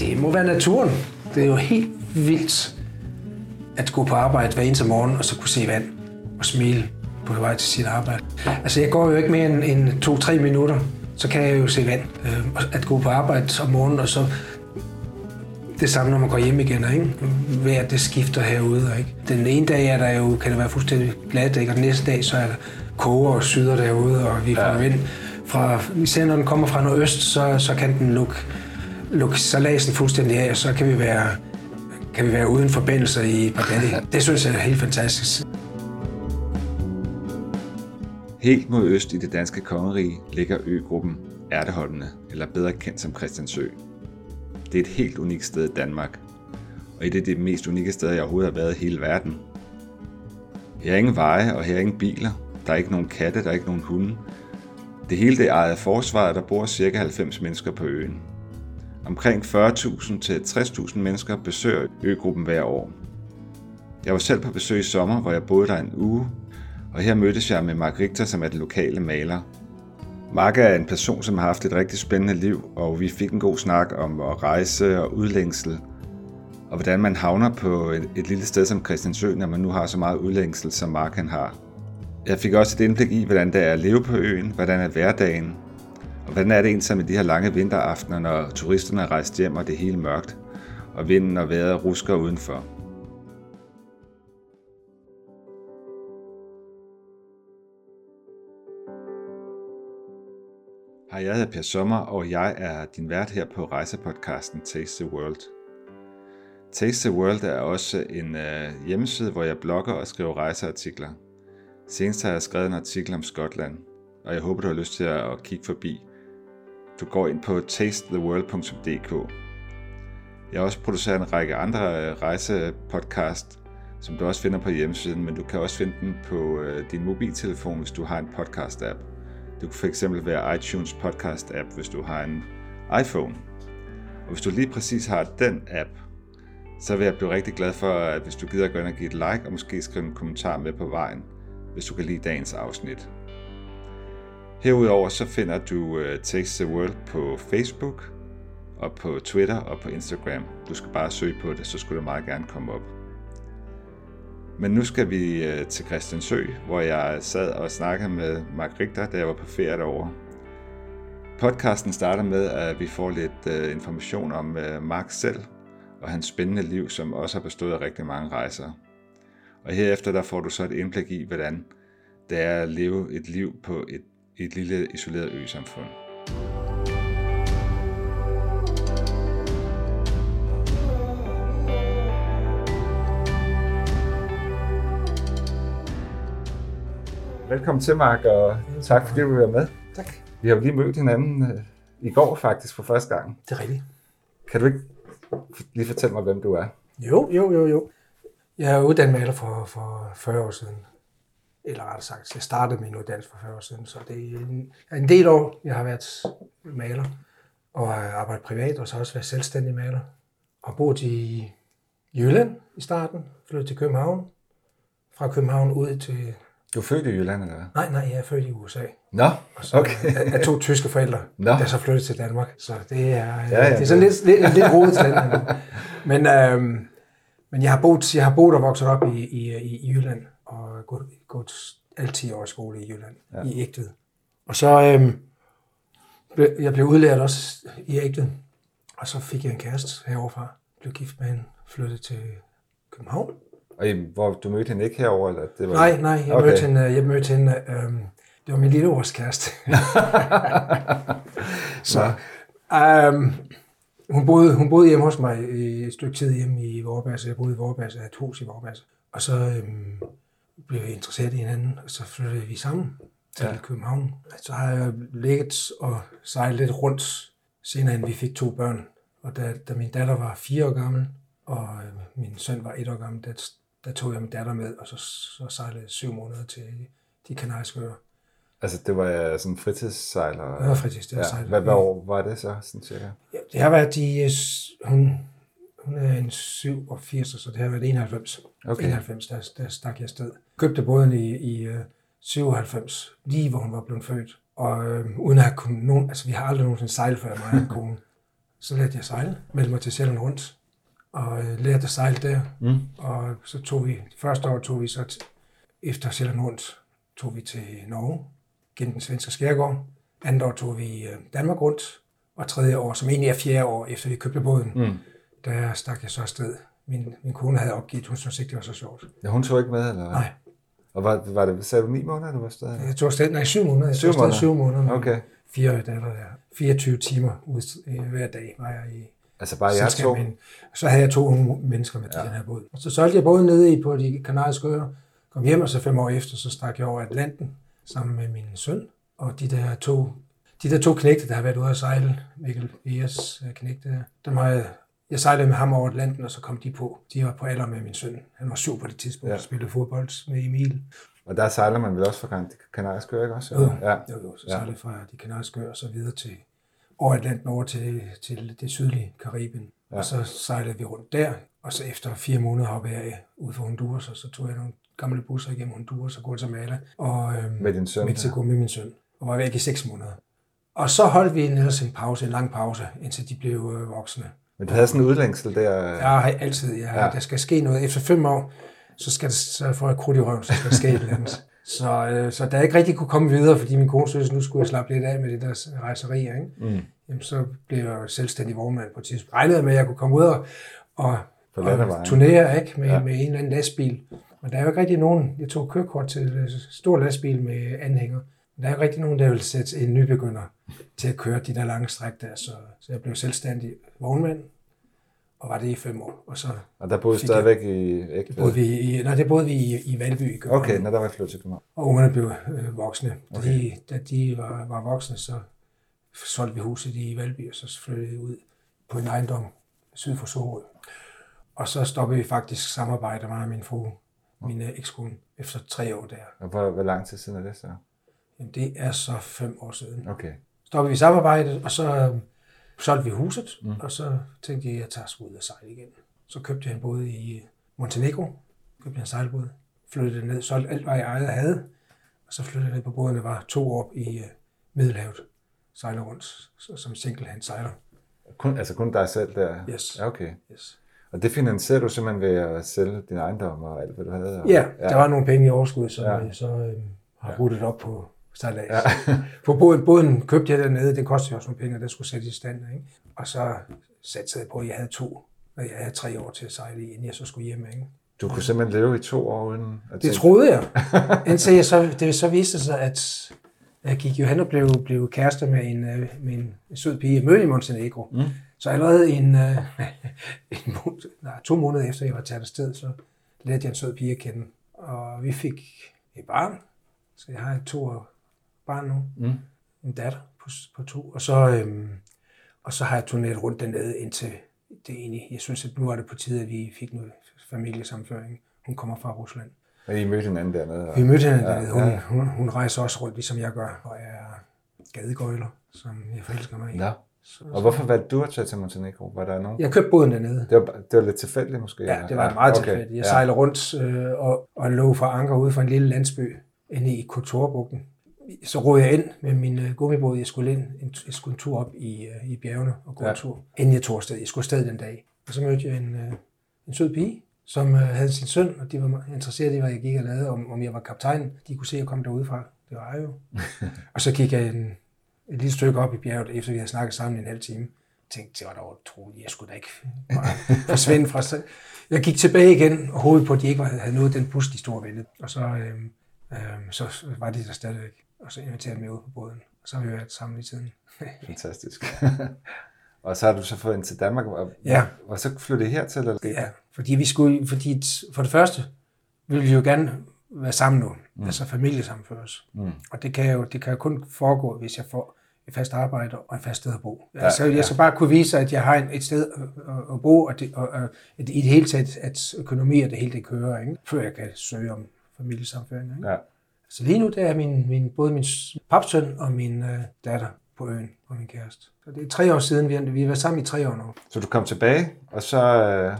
Det må være naturen. Det er jo helt vildt at gå på arbejde hver eneste morgen, og så kunne se vand og smile på vej til sit arbejde. Altså, jeg går jo ikke mere end, end to-tre minutter, så kan jeg jo se vand. Øh, at gå på arbejde om morgenen, og så det samme, når man går hjem igen, ikke? Vejr, det skifter herude, ikke? Den ene dag er der jo, kan det være fuldstændig glat, ikke? Og den næste dag, så er der koger og syder derude, og vi får ja. vind. Fra, især når den kommer fra nordøst, så, så kan den lukke, lukke salasen fuldstændig af, og så kan vi være, kan vi være uden forbindelser i et par dage. Det synes jeg er helt fantastisk. Helt mod øst i det danske kongerige ligger øgruppen Ærteholdene, eller bedre kendt som Christiansø. Det er et helt unikt sted i Danmark, og et af de mest unikke steder, jeg overhovedet har været i hele verden. Her er ingen veje, og her er ingen biler. Der er ikke nogen katte, der er ikke nogen hunde. Det hele det er ejet af forsvaret, der bor ca. 90 mennesker på øen. Omkring 40.000 til 60.000 mennesker besøger øgruppen hver år. Jeg var selv på besøg i sommer, hvor jeg boede der en uge, og her mødtes jeg med Mark Richter, som er den lokale maler. Mark er en person, som har haft et rigtig spændende liv, og vi fik en god snak om at rejse og udlængsel, og hvordan man havner på et, et lille sted som Christiansø, når man nu har så meget udlængsel, som Mark han har. Jeg fik også et indblik i, hvordan det er at leve på øen, hvordan er hverdagen, hvordan er det egentlig med de her lange vinteraftener, når turisterne er rejst hjem, og det er helt mørkt, og vinden og vejret rusker udenfor. Hej, jeg hedder Per Sommer, og jeg er din vært her på rejsepodcasten Taste the World. Taste the World er også en øh, hjemmeside, hvor jeg blogger og skriver rejseartikler. Senest har jeg skrevet en artikel om Skotland, og jeg håber, du har lyst til at kigge forbi. Du går ind på tastetheworld.dk. Jeg har også produceret en række andre øh, rejsepodcast, som du også finder på hjemmesiden, men du kan også finde dem på øh, din mobiltelefon, hvis du har en podcast-app. Du kan fx være iTunes podcast app, hvis du har en iPhone. Og hvis du lige præcis har den app, så vil jeg blive rigtig glad for, at hvis du gider at gå ind og give et like, og måske skrive en kommentar med på vejen, hvis du kan lide dagens afsnit. Herudover så finder du uh, the World på Facebook, og på Twitter og på Instagram. Du skal bare søge på det, så skulle det meget gerne komme op. Men nu skal vi øh, til Christiansø, hvor jeg sad og snakkede med Mark Richter, da jeg var på ferie derovre. Podcasten starter med, at vi får lidt øh, information om øh, Mark selv og hans spændende liv, som også har bestået af rigtig mange rejser. Og herefter der får du så et indblik i, hvordan det er at leve et liv på et, et lille isoleret ø-samfund. Velkommen til, Mark, og tak fordi du vil være med. Tak. Vi har jo lige mødt hinanden øh, i går faktisk for første gang. Det er rigtigt. Kan du ikke lige fortælle mig, hvem du er? Jo, jo, jo, jo. Jeg er uddannet maler for, for 40 år siden. Eller rettere sagt, jeg startede min uddannelse for 40 år siden, så det er en, en del år, jeg har været maler. Og har arbejdet privat, og så også været selvstændig maler. Og boet i Jylland i starten, flyttet til København. Fra København ud til du er født i Jylland, eller hvad? Nej, nej, jeg er født i USA. Nå, og så okay. er, er to tyske forældre, Nå. der så flyttet til Danmark. Så det er, ja, ja, det er sådan lidt, lidt, lidt rodet til Men, øhm, men jeg har boet, jeg har boet og vokset op i, i, i Jylland, og gået, gået alle 10 år i skole i Jylland, ja. i Ægtved. Og så øhm, jeg blev udlært også i Ægtved, og så fik jeg en kæreste heroverfra. Blev gift med hende, flyttet til København. Og I, hvor du mødte hende ikke herover eller det var... Nej, nej, jeg okay. mødte hende, jeg mødte hende øhm, det var min lille kæreste. så øhm, hun, boede, hun boede hjemme hos mig i et stykke tid hjemme i Vorbasse. Jeg boede i Vorbasse, jeg havde et hus i Vorbasse. Og så øhm, blev vi interesseret i hinanden, og så flyttede vi sammen til ja. København. Så har jeg ligget og sejlet lidt rundt, senere end vi fik to børn. Og da, da min datter var fire år gammel, og øh, min søn var et år gammel, der, der tog jeg min datter med, og så, så sejlede jeg syv måneder til de kanariske øer. Altså, det var sådan en fritidssejler? Det var fritids, det var ja. Hvad, hvad år var det så, sådan cirka? Ja, det har været de, øh, hun, hun er en 87, så det har været 91. Okay. 91, der, der stak jeg afsted. Købte båden i, i uh, 97, lige hvor hun var blevet født. Og øh, uden at have kunnet nogen, altså vi har aldrig nogensinde sejlet før mig og kone. Så lærte jeg sejle, meldte mig til Sjælland rundt, og øh, lærte at sejle der. Mm. Og så tog vi, første år tog vi så t- efter Sjælland rundt, tog vi til Norge, gennem den svenske skærgård. Andet år tog vi øh, Danmark rundt, og tredje år, som egentlig er fjerde år, efter vi købte båden, Mm. Der stak jeg så afsted. Min, min kone havde opgivet, hun synes ikke, det var så sjovt. Ja, hun tog ikke med, eller hvad? Nej, Og var, var det, sagde du ni måneder, du var stadig? jeg tog afsted, nej, syv måneder. Jeg Syv måneder? syv måneder. Okay. Fire datter der. 24 timer ud, øh, hver dag var jeg i Altså bare jeg to? med Så havde jeg to unge mennesker med ja. den her båd. Og så solgte jeg båden nede i på de kanariske øer. Kom hjem, og så fem år efter, så stak jeg over Atlanten sammen med min søn. Og de der to, de der to knægte, der har været ude at sejle, Mikkel Viers øh, knægte dem har jeg, jeg sejlede med ham over Atlanten, og så kom de på. De var på alder med min søn. Han var syv på det tidspunkt, Ja. ja. spillede fodbold med Emil. Og der sejler man vel også fra Kan- Kanariske øer, ikke også? Jo, Ja. jo, jo, så Ja. sejlede fra de kanariske øer og så videre til over Atlanten over til, til det sydlige Karibien. Ja. Ja. Og så sejlede vi rundt der, og så efter fire måneder hoppede jeg ud for Honduras, og så tog jeg nogle gamle busser igennem Honduras og Guatemala og øhm, Med din søn? Mexico med min søn, og var væk i seks måneder. Og så holdt vi ellers en pause, en lang pause, indtil de blev øh, voksne. Men du havde sådan en udlængsel der? Har altid, Ja. ja. der skal ske noget. Efter fem år, så skal der, så får jeg krudt i røven, så skal der ske et eller andet. Så, øh, så da jeg ikke rigtig kunne komme videre, fordi min kone synes, nu skulle jeg slappe lidt af med det der rejserier, ikke? Mm. Jamen, så blev jeg selvstændig vognmand på et tidspunkt. Regnede med, at jeg kunne komme ud og, og, og turnere ikke? Med, Ja. ja. med en eller anden lastbil. Men der er jo ikke rigtig nogen, jeg tog kørekort til en stor lastbil med anhænger. Der er ikke rigtig nogen, der vil sætte en nybegynder til at køre de der lange stræk der. Så, så jeg blev selvstændig vognmand, og var det i fem år. Og så Og der boede Fik stadigvæk i Ægtved? boede vi i, nej, det boede vi i, i Valby i København. Okay, når der var jeg flyttet til København. Og ungerne blev øh, voksne. Da, Okay. de, da de var, var voksne, så solgte vi huset i Valby, og så flyttede vi ud på en ejendom syd for Sorø. Og så stoppede vi faktisk samarbejde med min fru, min øh, ekskone, efter tre år der. Og hvor, hvor lang tid siden er det så? Jamen, det er så fem år siden. Okay. Stoppede vi samarbejdet, og så øh, solgte vi huset, Mm. og så tænkte jeg, at jeg tager sgu ud og sejle igen. Så købte jeg en båd i Montenegro, købte jeg en sejlbåd, flyttede ned, solgte alt, hvad jeg ejede og havde, og så flyttede jeg ned på båden, der var to år i uh, Middelhavet, sejler rundt så, som single-hand sejler. Kun, altså kun dig selv der? Yes. Ja, okay. Yes. Og det finansierer du simpelthen ved at sælge din ejendom og alt, hvad du havde? Og, Ja, der var nogle penge i overskud, som Ja. ja. jeg så øh, har Ja. ruttet op på sejlads. Ja. På båden, båden købte jeg dernede, det kostede jo også nogle penge, og der skulle sættes i stand. Ikke? Og så satte jeg på, at jeg havde to, og jeg havde tre år til at sejle inden jeg så skulle hjem. Ikke? Du kunne simpelthen leve i to år uden at Det tænke- troede jeg. Indtil jeg så, det så viste sig, at jeg gik jo hen og blev, blev kæreste med en, øh, med en sød pige, mødte i Montenegro. Mm. Så allerede en, øh, en måned, nej, to måneder efter jeg var taget afsted, så lærte jeg en sød pige at kende. Og vi fik et barn, så jeg har et to barn nu, Mm. en datter på, på to. Og så, øhm, og så har jeg turneret rundt dernede indtil det egentlig, jeg synes, at nu var det på tide, at vi fik noget familiesamføring. Hun kommer fra Rusland. Og I mødte hinanden dernede? Og... Vi mødte hende Ja, dernede. Hun, ja. hun, hun rejser også rundt, ligesom jeg gør, og er gadegøjler, som jeg forelsker mig i. Nå. Så, Og hvorfor valgte du at tage til Montenegro? Var der nogen? Jeg købte båden dernede. Det, var, det var lidt tilfældigt måske? Ja, det var meget okay. tilfældigt. Jeg ja. sejler rundt øh, og, og lå for anker ude for en lille landsby inde i Kotorbugten. Så rådede jeg ind med min øh, gummibåd. Jeg skulle, ind, jeg skulle en tur op i, øh, i bjergene og gå Ja. en tur, inden jeg tog afsted. Jeg skulle afsted den dag. Og så mødte jeg en, øh, en sød pige, som øh, havde sin søn, og de var meget interesserede i, hvad jeg gik og lavede, om, om jeg var kaptajn. De kunne se, at jeg kom derudefra. Det var jeg jo. og så gik jeg en, et lille stykke op i bjerget, efter vi havde snakket sammen en halv time. Jeg tænkte, det var da utroligt. Jeg skulle da ikke forsvinde fra sig. Jeg gik tilbage igen og hovedet på, at de ikke havde nået den bus, de stod og ventede. Og så, øhm, øhm, så var de der stadigvæk. Og så inviterede de mig ud på båden. Og så har vi været sammen i tiden. Fantastisk. og så har du så fået ind til Danmark, og, Ja. og så flyttede hertil? Eller? Ja, fordi vi skulle, fordi for det første ville vi jo gerne være sammen nu, mm. altså familiesamføres. Mm. Og det kan, jo, det kan jo kun foregå, hvis jeg får et fast arbejde og et fast sted at bo. Ja, altså, jeg ja. skal bare kunne vise, at jeg har et sted at, at- at bo, og, det, og, og at i det hele taget, at økonomi og det hele det kører, ikke? før jeg kan søge om familiesamføring. Ikke? Ja. Så lige nu, der er min, min, både min papsøn og min øh, datter på øen, og min kæreste. Så det er tre år siden, vi har, vi har været sammen i tre år nu. Så du kom tilbage, og så øh,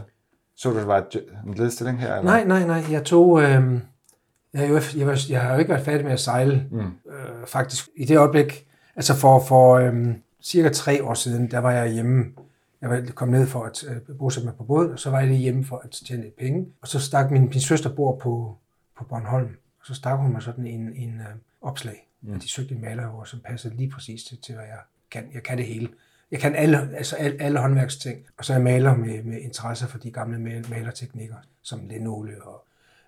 så du, der var en ledstilling her? Eller? Nej, nej, nej. Jeg tog... Øh, jeg, jo, jeg, var, jeg har jo ikke været færdig med at sejle, Mm. øh, faktisk. I det øjeblik, altså for, for øh, cirka tre år siden, der var jeg hjemme Jeg var kom ned for at øh, bosætte mig på båd, og så var jeg lige hjemme for at tjene lidt penge. Og så stak min, min søster bor på, på Bornholm, så stak hun mig sådan en, en uh, opslag. Mm. At de søgte en maler, som passede lige præcis til, til, hvad jeg kan. Jeg kan det hele. Jeg kan alle, altså alle, alle håndværksting. Og så er jeg maler med, med interesse for de gamle malerteknikker, som linolie og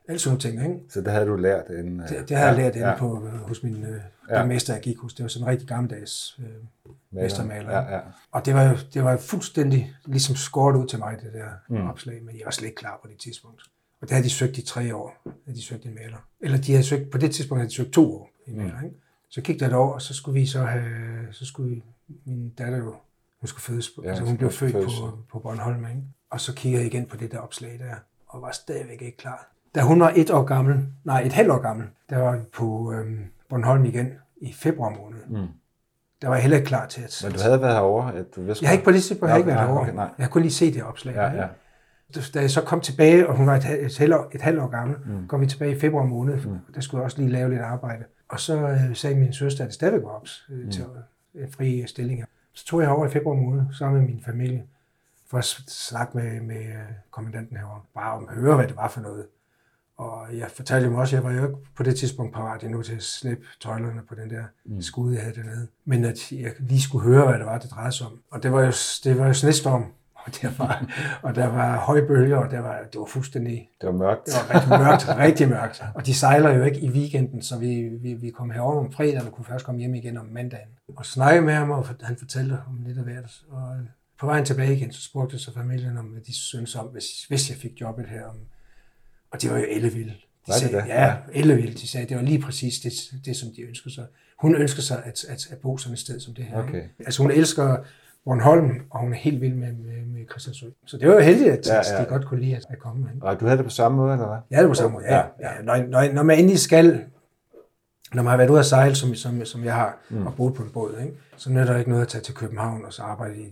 alle sådan ting. Ikke? Så det havde du lært inden? Det, det havde ja, jeg lært ja. på, øh, hos min øh, ja. mester, jeg gik hos. Det var sådan en rigtig gammeldags øh, mestermaler. Ja, ja. Og det var jo det var fuldstændig ligesom skåret ud til mig, det der mm. opslag, men jeg var slet ikke klar på det tidspunkt. Og det havde de søgt i tre år, at de søgte en maler. Eller de havde søgt, på det tidspunkt havde de søgt to år i maler. Mm. Ikke? Så gik der et år, og så skulle vi så have, så skulle min datter jo, hun skulle fødes, ja, altså hun blev født på, på Bornholm, ikke? Og så kiggede jeg igen på det der opslag der, og var stadigvæk ikke klar. Da hun var et år gammel, nej, et halvt år gammel, der var vi på øhm, Bornholm igen i februar måned. Mm. Der var jeg heller ikke klar til at... Men du havde været herovre? At du vidste jeg har ikke på det tidspunkt okay, ikke været herovre. Okay, nej. Jeg kunne lige se det opslag. Ja, ja. Da jeg så kom tilbage, og hun var et, et, et, halvt år gammel, mm. kom vi tilbage i februar måned. Mm. Der skulle jeg også lige lave lidt arbejde. Og så øh, sagde min søster, at det stadigvæk var ops øh, mm. til øh, fri stillinger. Så tog jeg over i februar måned sammen med min familie for at snakke med, med øh, kommandanten herovre. Bare om at høre, hvad det var for noget. Og jeg fortalte dem også, at jeg var jo ikke på det tidspunkt parat endnu til at slippe tøjlerne på den der mm. skud, jeg havde dernede. Men at jeg lige skulle høre, hvad det var, det drejede sig om. Og det var jo, det var jo snestorm, og der var, og der var høje bølger, og der var, det var fuldstændig... Det var mørkt. Det var rigtig mørkt, rigtig mørkt. Og de sejler jo ikke i weekenden, så vi, vi, vi kom herover om fredag, og kunne først komme hjem igen om mandagen. Og snakke med ham, og han fortalte om lidt af hvert. Og på vejen tilbage igen, så spurgte jeg så familien om, hvad de synes om, hvis, hvis jeg fik jobbet her, og det var jo ellevildt. De var sagde, det Ja, ellevildt. De sagde, det var lige præcis det, det som de ønskede sig. Hun ønsker sig at, at, at bo sådan et sted som det her. Okay. Altså hun elsker Bornholm, og hun er helt vild med, med, med Christiansø. Så det var jo heldigt, at ja, ja. de godt kunne lide at komme. Ikke? Og du havde det på samme måde, eller hvad? Ja, det på samme måde, ja. ja. ja. Når, når, når man endelig skal, når man har været ude at sejle, som, som, som jeg har, mm. og boet på en båd, ikke? så nytter det ikke noget at tage til København og så arbejde i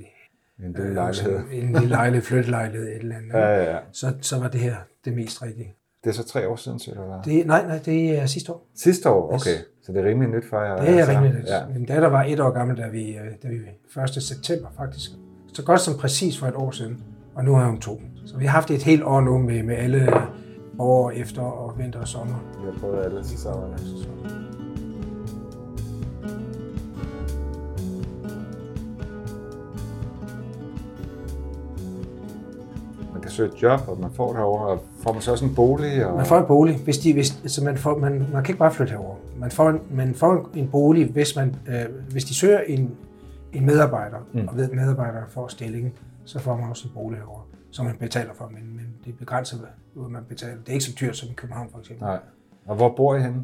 en lille lejlighed. En lille lejlighed, flyttelejlighed, et eller andet. Ja, ja, ja. Så, så var det her det mest rigtige. Det er så tre år siden, eller hvad? Det, nej, nej, det er sidste år. Sidste år? Okay. Yes. Så det er rimelig nyt for jer? Det er altså. rimelig nyt. Ja. Min datter var et år gammel, da vi, øh, da vi 1. september faktisk. Så godt som præcis for et år siden. Og nu er hun to. Så vi har haft et helt år nu med, med alle år efter og vinter og sommer. Vi har prøvet alle sæsonerne. Kan søge et job, og man får det herovre, og får man så også en bolig? Og... Man får en bolig, hvis de, hvis, altså man, får, man, man kan ikke bare flytte herover. Man får, man får en bolig, hvis, man, øh, hvis de søger en, en medarbejder, mm. og ved, medarbejderen får stillingen, så får man også en bolig herover, som man betaler for, men, men det er begrænset, hvad man betaler. Det er ikke så dyrt som i København for eksempel. Nej. Og hvor bor I henne?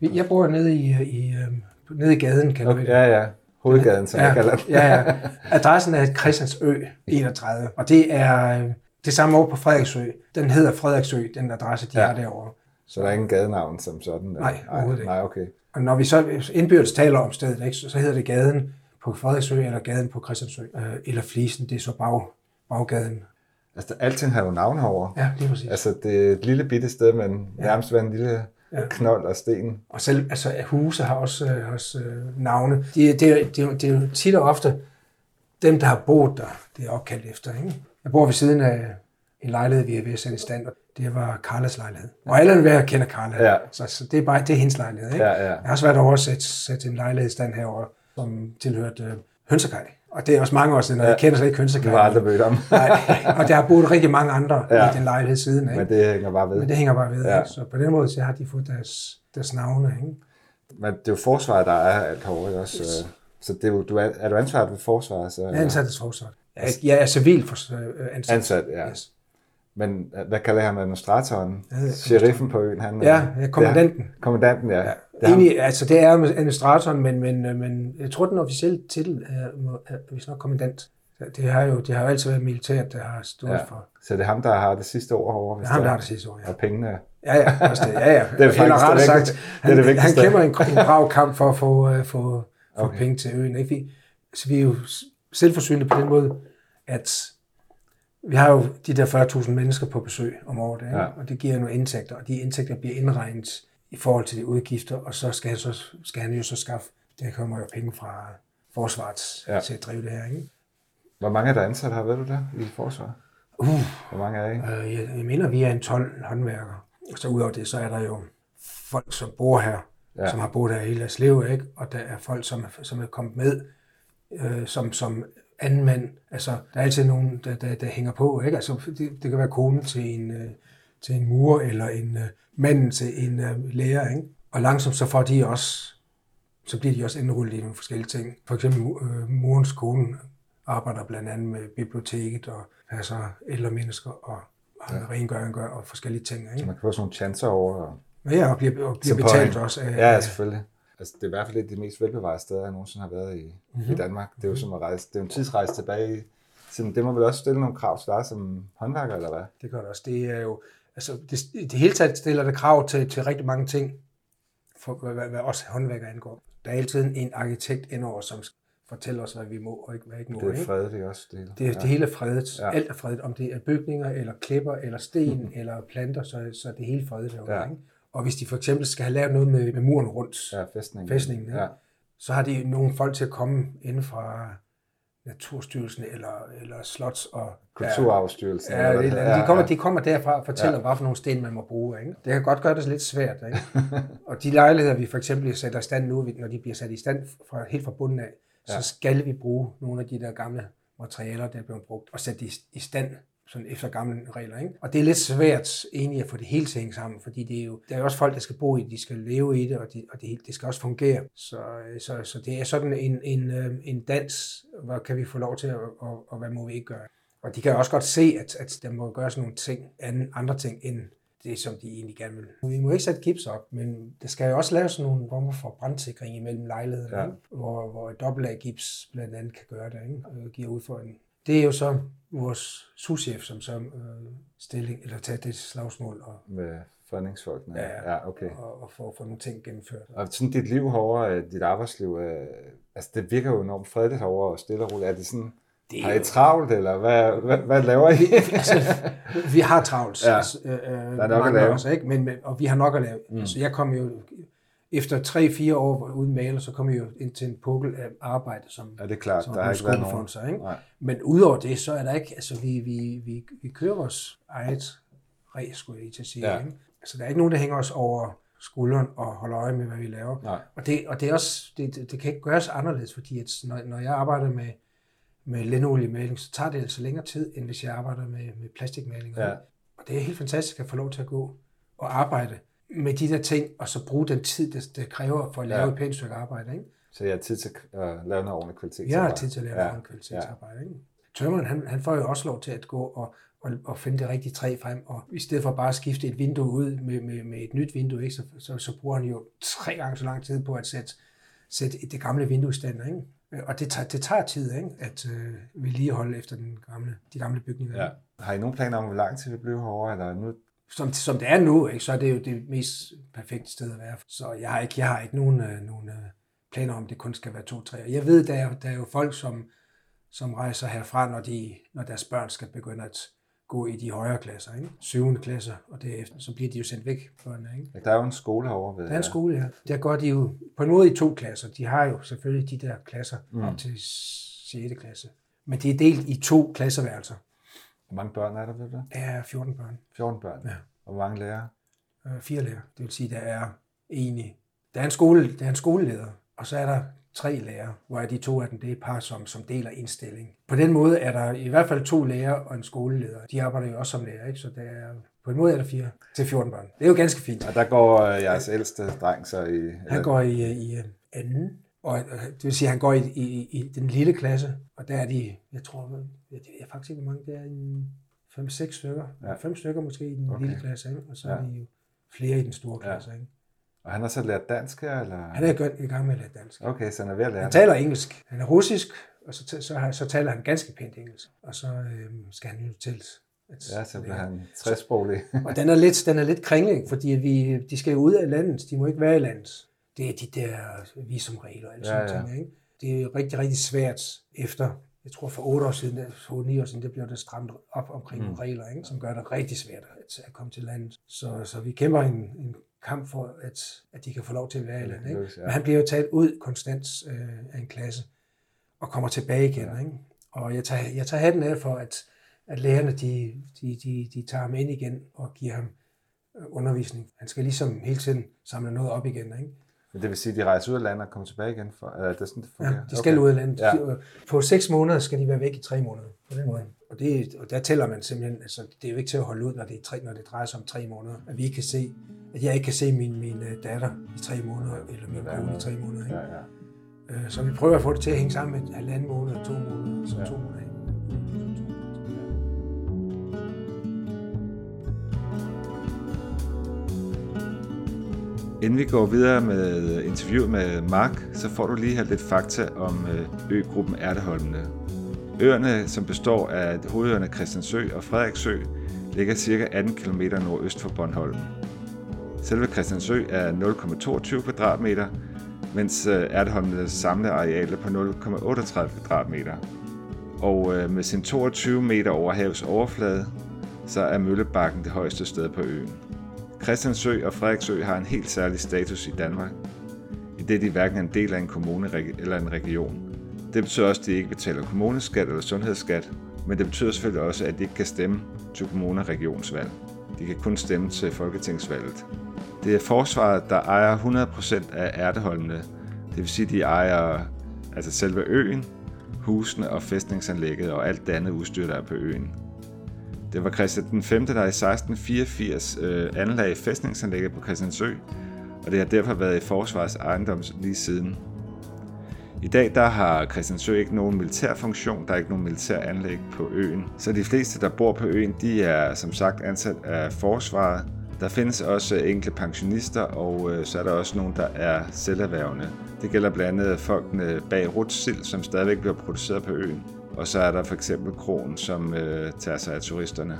Jeg bor nede i, i, øh, nede i gaden, kan okay, vi Ja, ja. Hovedgaden, som ja, jeg kalder den. ja, ja. Adressen er Christiansø 31, og det er øh, det samme år på Frederiksø. Den hedder Frederiksø, den adresse, de ja. har derovre. Så der er ingen gadenavn som sådan? Der. Nej, overhovedet ikke. Nej, okay. Og når vi så indbyrdes taler om stedet, ikke, så hedder det gaden på Frederiksø, eller gaden på Christiansø, øh, eller Flisen, det er så bag, baggaden. Altså, alting har jo navn herovre. Ja, det er præcis. Altså, det er et lille bitte sted, men ja. nærmest var en lille ja. knold og sten. Og selv altså, huse har også, øh, også øh, navne. Det, det, det, det er jo tit og ofte dem, der har boet der, det er opkaldt efter. Ikke? Jeg bor ved siden af en lejlighed, vi er ved at sætte i stand, og det var Carlas lejlighed. Og alle at kender Carla, ja. så, så, det er bare det er hendes lejlighed. Ikke? Ja, ja. Jeg har også været over at sætte, sætte en lejlighed i stand herover, som tilhørte øh, Hønsekaj. Og det er også mange år siden, og ja. jeg kender slet ikke Hønsekaj. Du har aldrig mødt om. Nej, og der har boet rigtig mange andre ja. i den lejlighed siden. Ikke? Men det hænger bare ved. Men det hænger bare ved. Ja. Så på den måde så har de fået deres, deres navne. Ikke? Men det er jo forsvaret, der er alt herovre også. Yes. Så det er, du er, er du ansvaret ved forsvaret? Så, jeg er ansat hos forsvaret. Jeg, jeg er civil for, øh, ansat. Ansat, ja. Yes. Men hvad kalder han administratoren? Ja, Sheriffen på øen? Han, ja, ja kommandanten. Er, kommandanten, ja. ja. Det Egentlig, altså det er administratoren, men, men, men jeg tror, den officielle titel er, er hvis nok kommandant. Det har jo, det har jo altid været militæret, der har stået ja. for. Så det er ham, der har det sidste ord over? Det er ham, der har det sidste ord, ja. Og pengene? Ja, ja, også det. Ja, ja. det er faktisk Eller ret sagt, han, det er det han kæmper en, en brav kamp for at få, uh, få, få okay. penge til øen. Ikke? Så vi er jo selvforsynende på den måde, at vi har jo de der 40.000 mennesker på besøg om året? Ja. og det giver nogle indtægter, og de indtægter bliver indregnet i forhold til de udgifter, og så skal han, så, skal han jo så skaffe, der kommer jo penge fra forsvaret ja. til at drive det her. Ikke? Hvor mange er der ansat her, ved du det, i forsvaret? Uh, Hvor mange er I? øh, jeg, jeg mener, vi er en 12 håndværkere. Og så udover det, så er der jo folk, som bor her, Ja. som har boet her hele deres liv, ikke? Og der er folk, som, som er kommet med øh, som, som anden mand. Altså, der er altid nogen, der, der, der hænger på, ikke? Altså, det, det kan være konen til en, øh, til en mur, eller en øh, manden til en øh, lærer, ikke? Og langsomt så får de også, så bliver de også indrullet i nogle forskellige ting. For eksempel øh, murens kone arbejder blandt andet med biblioteket og passer ældre mennesker og med rengøring gør og forskellige ting, Så ikke? man kan få sådan nogle chancer over. Og... Ja, og bliver, og bliver betalt point. også af, Ja, ja, selvfølgelig. Altså, det er i hvert fald et af de mest velbevarede steder, jeg nogensinde har været i, mm-hmm. i Danmark. Det er jo som at rejse, det er en tidsrejse tilbage i tiden. Det må vel også stille nogle krav til dig som håndværker, eller hvad? Det gør det også. Det er jo, altså, det, det hele taget stiller det krav til, til rigtig mange ting, for hvad, hvad, hvad også håndværker angår. Der er altid en arkitekt indover, som fortæller os, hvad vi må og ikke, hvad ikke må. Det er ikke? fredeligt også. Det, hele. Det, det hele er fredet. Ja. Ja. Alt er fredet. Om det er bygninger, eller klipper, eller sten, mm. eller planter, så, så er det hele fredet herovre. Ja. Ja. Ikke? Og hvis de for eksempel skal have lavet noget med, med muren rundt, Ja, fæstningen. fæstningen, Ja. ja. så har de nogle folk til at komme inden fra Naturstyrelsen eller, eller Slots og Kulturarvsstyrelsen. Ja, eller ja, de, kommer, de kommer derfra og fortæller, Ja. ja. hvad for nogle sten man må bruge. Ikke? Det kan godt gøre det lidt svært. Ikke? og de lejligheder, vi for eksempel sætter i stand nu, når de bliver sat i stand fra, helt fra bunden af, Ja. så skal vi bruge nogle af de der gamle materialer, der er blevet brugt, og sætte de i stand sådan efter gamle regler. Ikke? Og det er lidt svært egentlig at få det hele til at hænge sammen, fordi det er jo, der er jo også folk, der skal bo i det, de skal leve i det, og, de, og det, det skal også fungere. Så, øh, så, så det er sådan en, en, øh, en dans, hvad kan vi få lov til, og, og, og hvad må vi ikke gøre. Og de kan også godt se, at, at der må gøres nogle ting, anden, andre ting, end det, som de egentlig gerne vil. Vi må ikke sætte gips op, men der skal jo også laves nogle former for brandsikring imellem lejlighederne, Ja. hvor, hvor et dobbelt gips blandt andet kan gøre det, ikke? og giver udfordring. Det er jo så vores souschef, som så øh, stilling, eller tager det slagsmål og, Med fredningsfolkene. Ja, ja okay. og, og få, få nogle ting gennemført. Og sådan dit liv herovre, øh, dit arbejdsliv, øh, altså det virker jo enormt fredeligt herovre og stille og roligt. Er det sådan, Det har I travlt, eller hvad, hvad, hvad laver I? altså, vi har travlt. Ja. Altså, øh, Der er nok at lave. Os, ikke? Men, men, og vi har nok at lave. Mm. Altså, jeg kom jo efter 3-4 år uden maler, så kom jeg jo ind til en pukkel af arbejde, som, ja, det er klart, som der har ikke været nogen. Sig, ikke? Nej. Men udover det, så er der ikke, altså vi, vi, vi, vi kører vores eget ræs, skulle jeg lige til at sige. Ja. Ikke? Altså der er ikke nogen, der hænger os over skulderen og holder øje med, hvad vi laver. Nej. Og det, og det, er også, det, det, det kan ikke gøres anderledes, fordi at når, når jeg arbejder med, med linoljemaling, så tager det altså længere tid, end hvis jeg arbejder med, med plastikmaling. Ja. Og det er helt fantastisk at få lov til at gå og arbejde med de der ting, og så bruge den tid, det, det kræver for at lave Ja. et pænt stykke arbejde. Ikke? Så jeg har tid til at øh, lave noget ordentligt kvalitet. Jeg har tid til at lave ja. ja. en kvalitetsarbejde. Ikke? Tømmeren, han, han får jo også lov til at gå og, og, og finde det rigtige træ frem, og i stedet for bare at skifte et vindue ud med, med, med et nyt vindue, ikke? Så, så, så bruger han jo tre gange så lang tid på at sætte, sætte det gamle vindue i stand. Ikke? Og det tager, det tager tid ikke? at øh, vedligeholde efter den gamle, de gamle bygninger. Ja. Har I nogen planer om, hvor lang tid vi bliver herovre? Eller nu? Som, som det er nu, ikke? så er det jo det mest perfekte sted at være. Så jeg har ikke, jeg har ikke nogen, øh, nogen øh, planer om, det kun skal være to, tre. Jeg ved, der er, der er jo folk, som, som rejser herfra, når, de, når deres børn skal begynde at gå i de højere klasser, ikke? 7. klasser, og derefter, så bliver de jo sendt væk, børnene, ikke? Der er jo en skole herovre. Ved, Der er en skole, ja. Der går de jo på en måde i to klasser. De har jo selvfølgelig de der klasser mm. op til 6. klasse. Men de er delt i to klasseværelser. Hvor mange børn er der ved det? Der er 14 børn. 14 børn. Ja. Og hvor mange lærere? øh, fire lærere. Det vil sige, der er egentlig, der er en, skole, der er en skoleleder, og så er der tre lærere, hvor de to af dem, det er et par, som, som deler indstilling. På den måde er der i hvert fald to lærere og en skoleleder. De arbejder jo også som lærer, ikke? så der er, på en måde er der fire til 14 børn. Det er jo ganske fint. Og der går øh, jeres ældste dreng så i... Han går i, øh, i øh, anden, og øh, det vil sige, at han går i, i, i den lille klasse, og der er de, jeg tror, jeg jeg faktisk ikke, hvor mange det er, en 5-6 stykker. Ja. Ja. Fem stykker måske i den Okay. lille klasse, ikke? og så er Ja. de jo flere i den store Ja. klasse. Ikke? Og han har så lært dansk her, eller? Han er gang- i gang med at lære dansk. Okay, så han er ved at lære Han taler engelsk. Han er russisk, og så, så, så, så taler han ganske pænt engelsk. Og så øhm, skal han jo til at Ja, så bliver han træsproglig. Og den er lidt, den er lidt kringling, fordi vi, de skal jo ud af landet. De må ikke være i landet. Det er de der visumregler og alle Ja, sådan ja. ting. Ikke? Det er rigtig, rigtig svært efter, jeg tror for otte år siden, for ni år siden, det blev der strammet op omkring mm. regler, ikke? som gør det rigtig svært at, at komme til landet. Så, så vi kæmper en, en kamp for, at, at de kan få lov til at være i landet. Ikke? Men han bliver jo taget ud konstant øh, af en klasse og kommer tilbage igen. Ja. Ikke? Og jeg tager, jeg tager hatten af for, at, at lærerne de, de, de, de tager ham ind igen og giver ham øh, undervisning. Han skal ligesom hele tiden samle noget op igen. Ikke? Men det vil sige, at de rejser ud af landet og kommer tilbage igen? For, eller det er sådan, det Ja, fungerer? de skal okay. ud af landet. Ja. Ja. På seks måneder skal de være væk i tre måneder. På den måde. Og, det, og der tæller man simpelthen, altså det er jo ikke til at holde ud, når det, er tre, når det drejer sig om tre måneder. At vi ikke kan se, at jeg ikke kan se min, min øh, datter i tre måneder, eller min Ja, kone ja. i tre måneder. Ikke? Ja, ja. Øh, Så vi prøver at få det til at hænge sammen med halvanden måned, to måneder, så Ja. to måneder. Inden vi går videre med interviewet med Mark, så får du lige her lidt fakta om øh, øgruppen Erteholmene. Øerne, som består af hovedøerne Christiansø og Frederiksø, ligger ca. 18 km nordøst for Bornholm. Selve Christiansø er 0,22 kvadratmeter, mens øh, samlede areal er på 0,38 kvadratmeter. Og øh, med sin 22 meter over havets overflade, så er Møllebakken det højeste sted på øen. Christiansø og Frederiksø har en helt særlig status i Danmark, i det de hverken er en del af en kommune eller en region. Det betyder også, at de ikke betaler kommuneskat eller sundhedsskat, men det betyder selvfølgelig også, at de ikke kan stemme til kommune- og regionsvalg. De kan kun stemme til folketingsvalget. Det er forsvaret, der ejer 100% af ærteholdene, det vil sige, at de ejer altså selve øen, husene og fæstningsanlægget og alt det andet udstyr, der er på øen. Det var Christian den 5., der i 1684 øh, anlagde fæstningsanlægget på Christiansø, og det har derfor været i forsvars ejendom lige siden. I dag der har Christiansø ikke nogen militær funktion, der er ikke nogen militær anlæg på øen. Så de fleste, der bor på øen, de er som sagt ansat af forsvaret. Der findes også enkelte pensionister, og øh, så er der også nogen, der er selverhvervende. Det gælder blandt andet folkene bag Rutsil, som stadigvæk bliver produceret på øen. Og så er der for eksempel Kronen, som øh, tager sig af turisterne.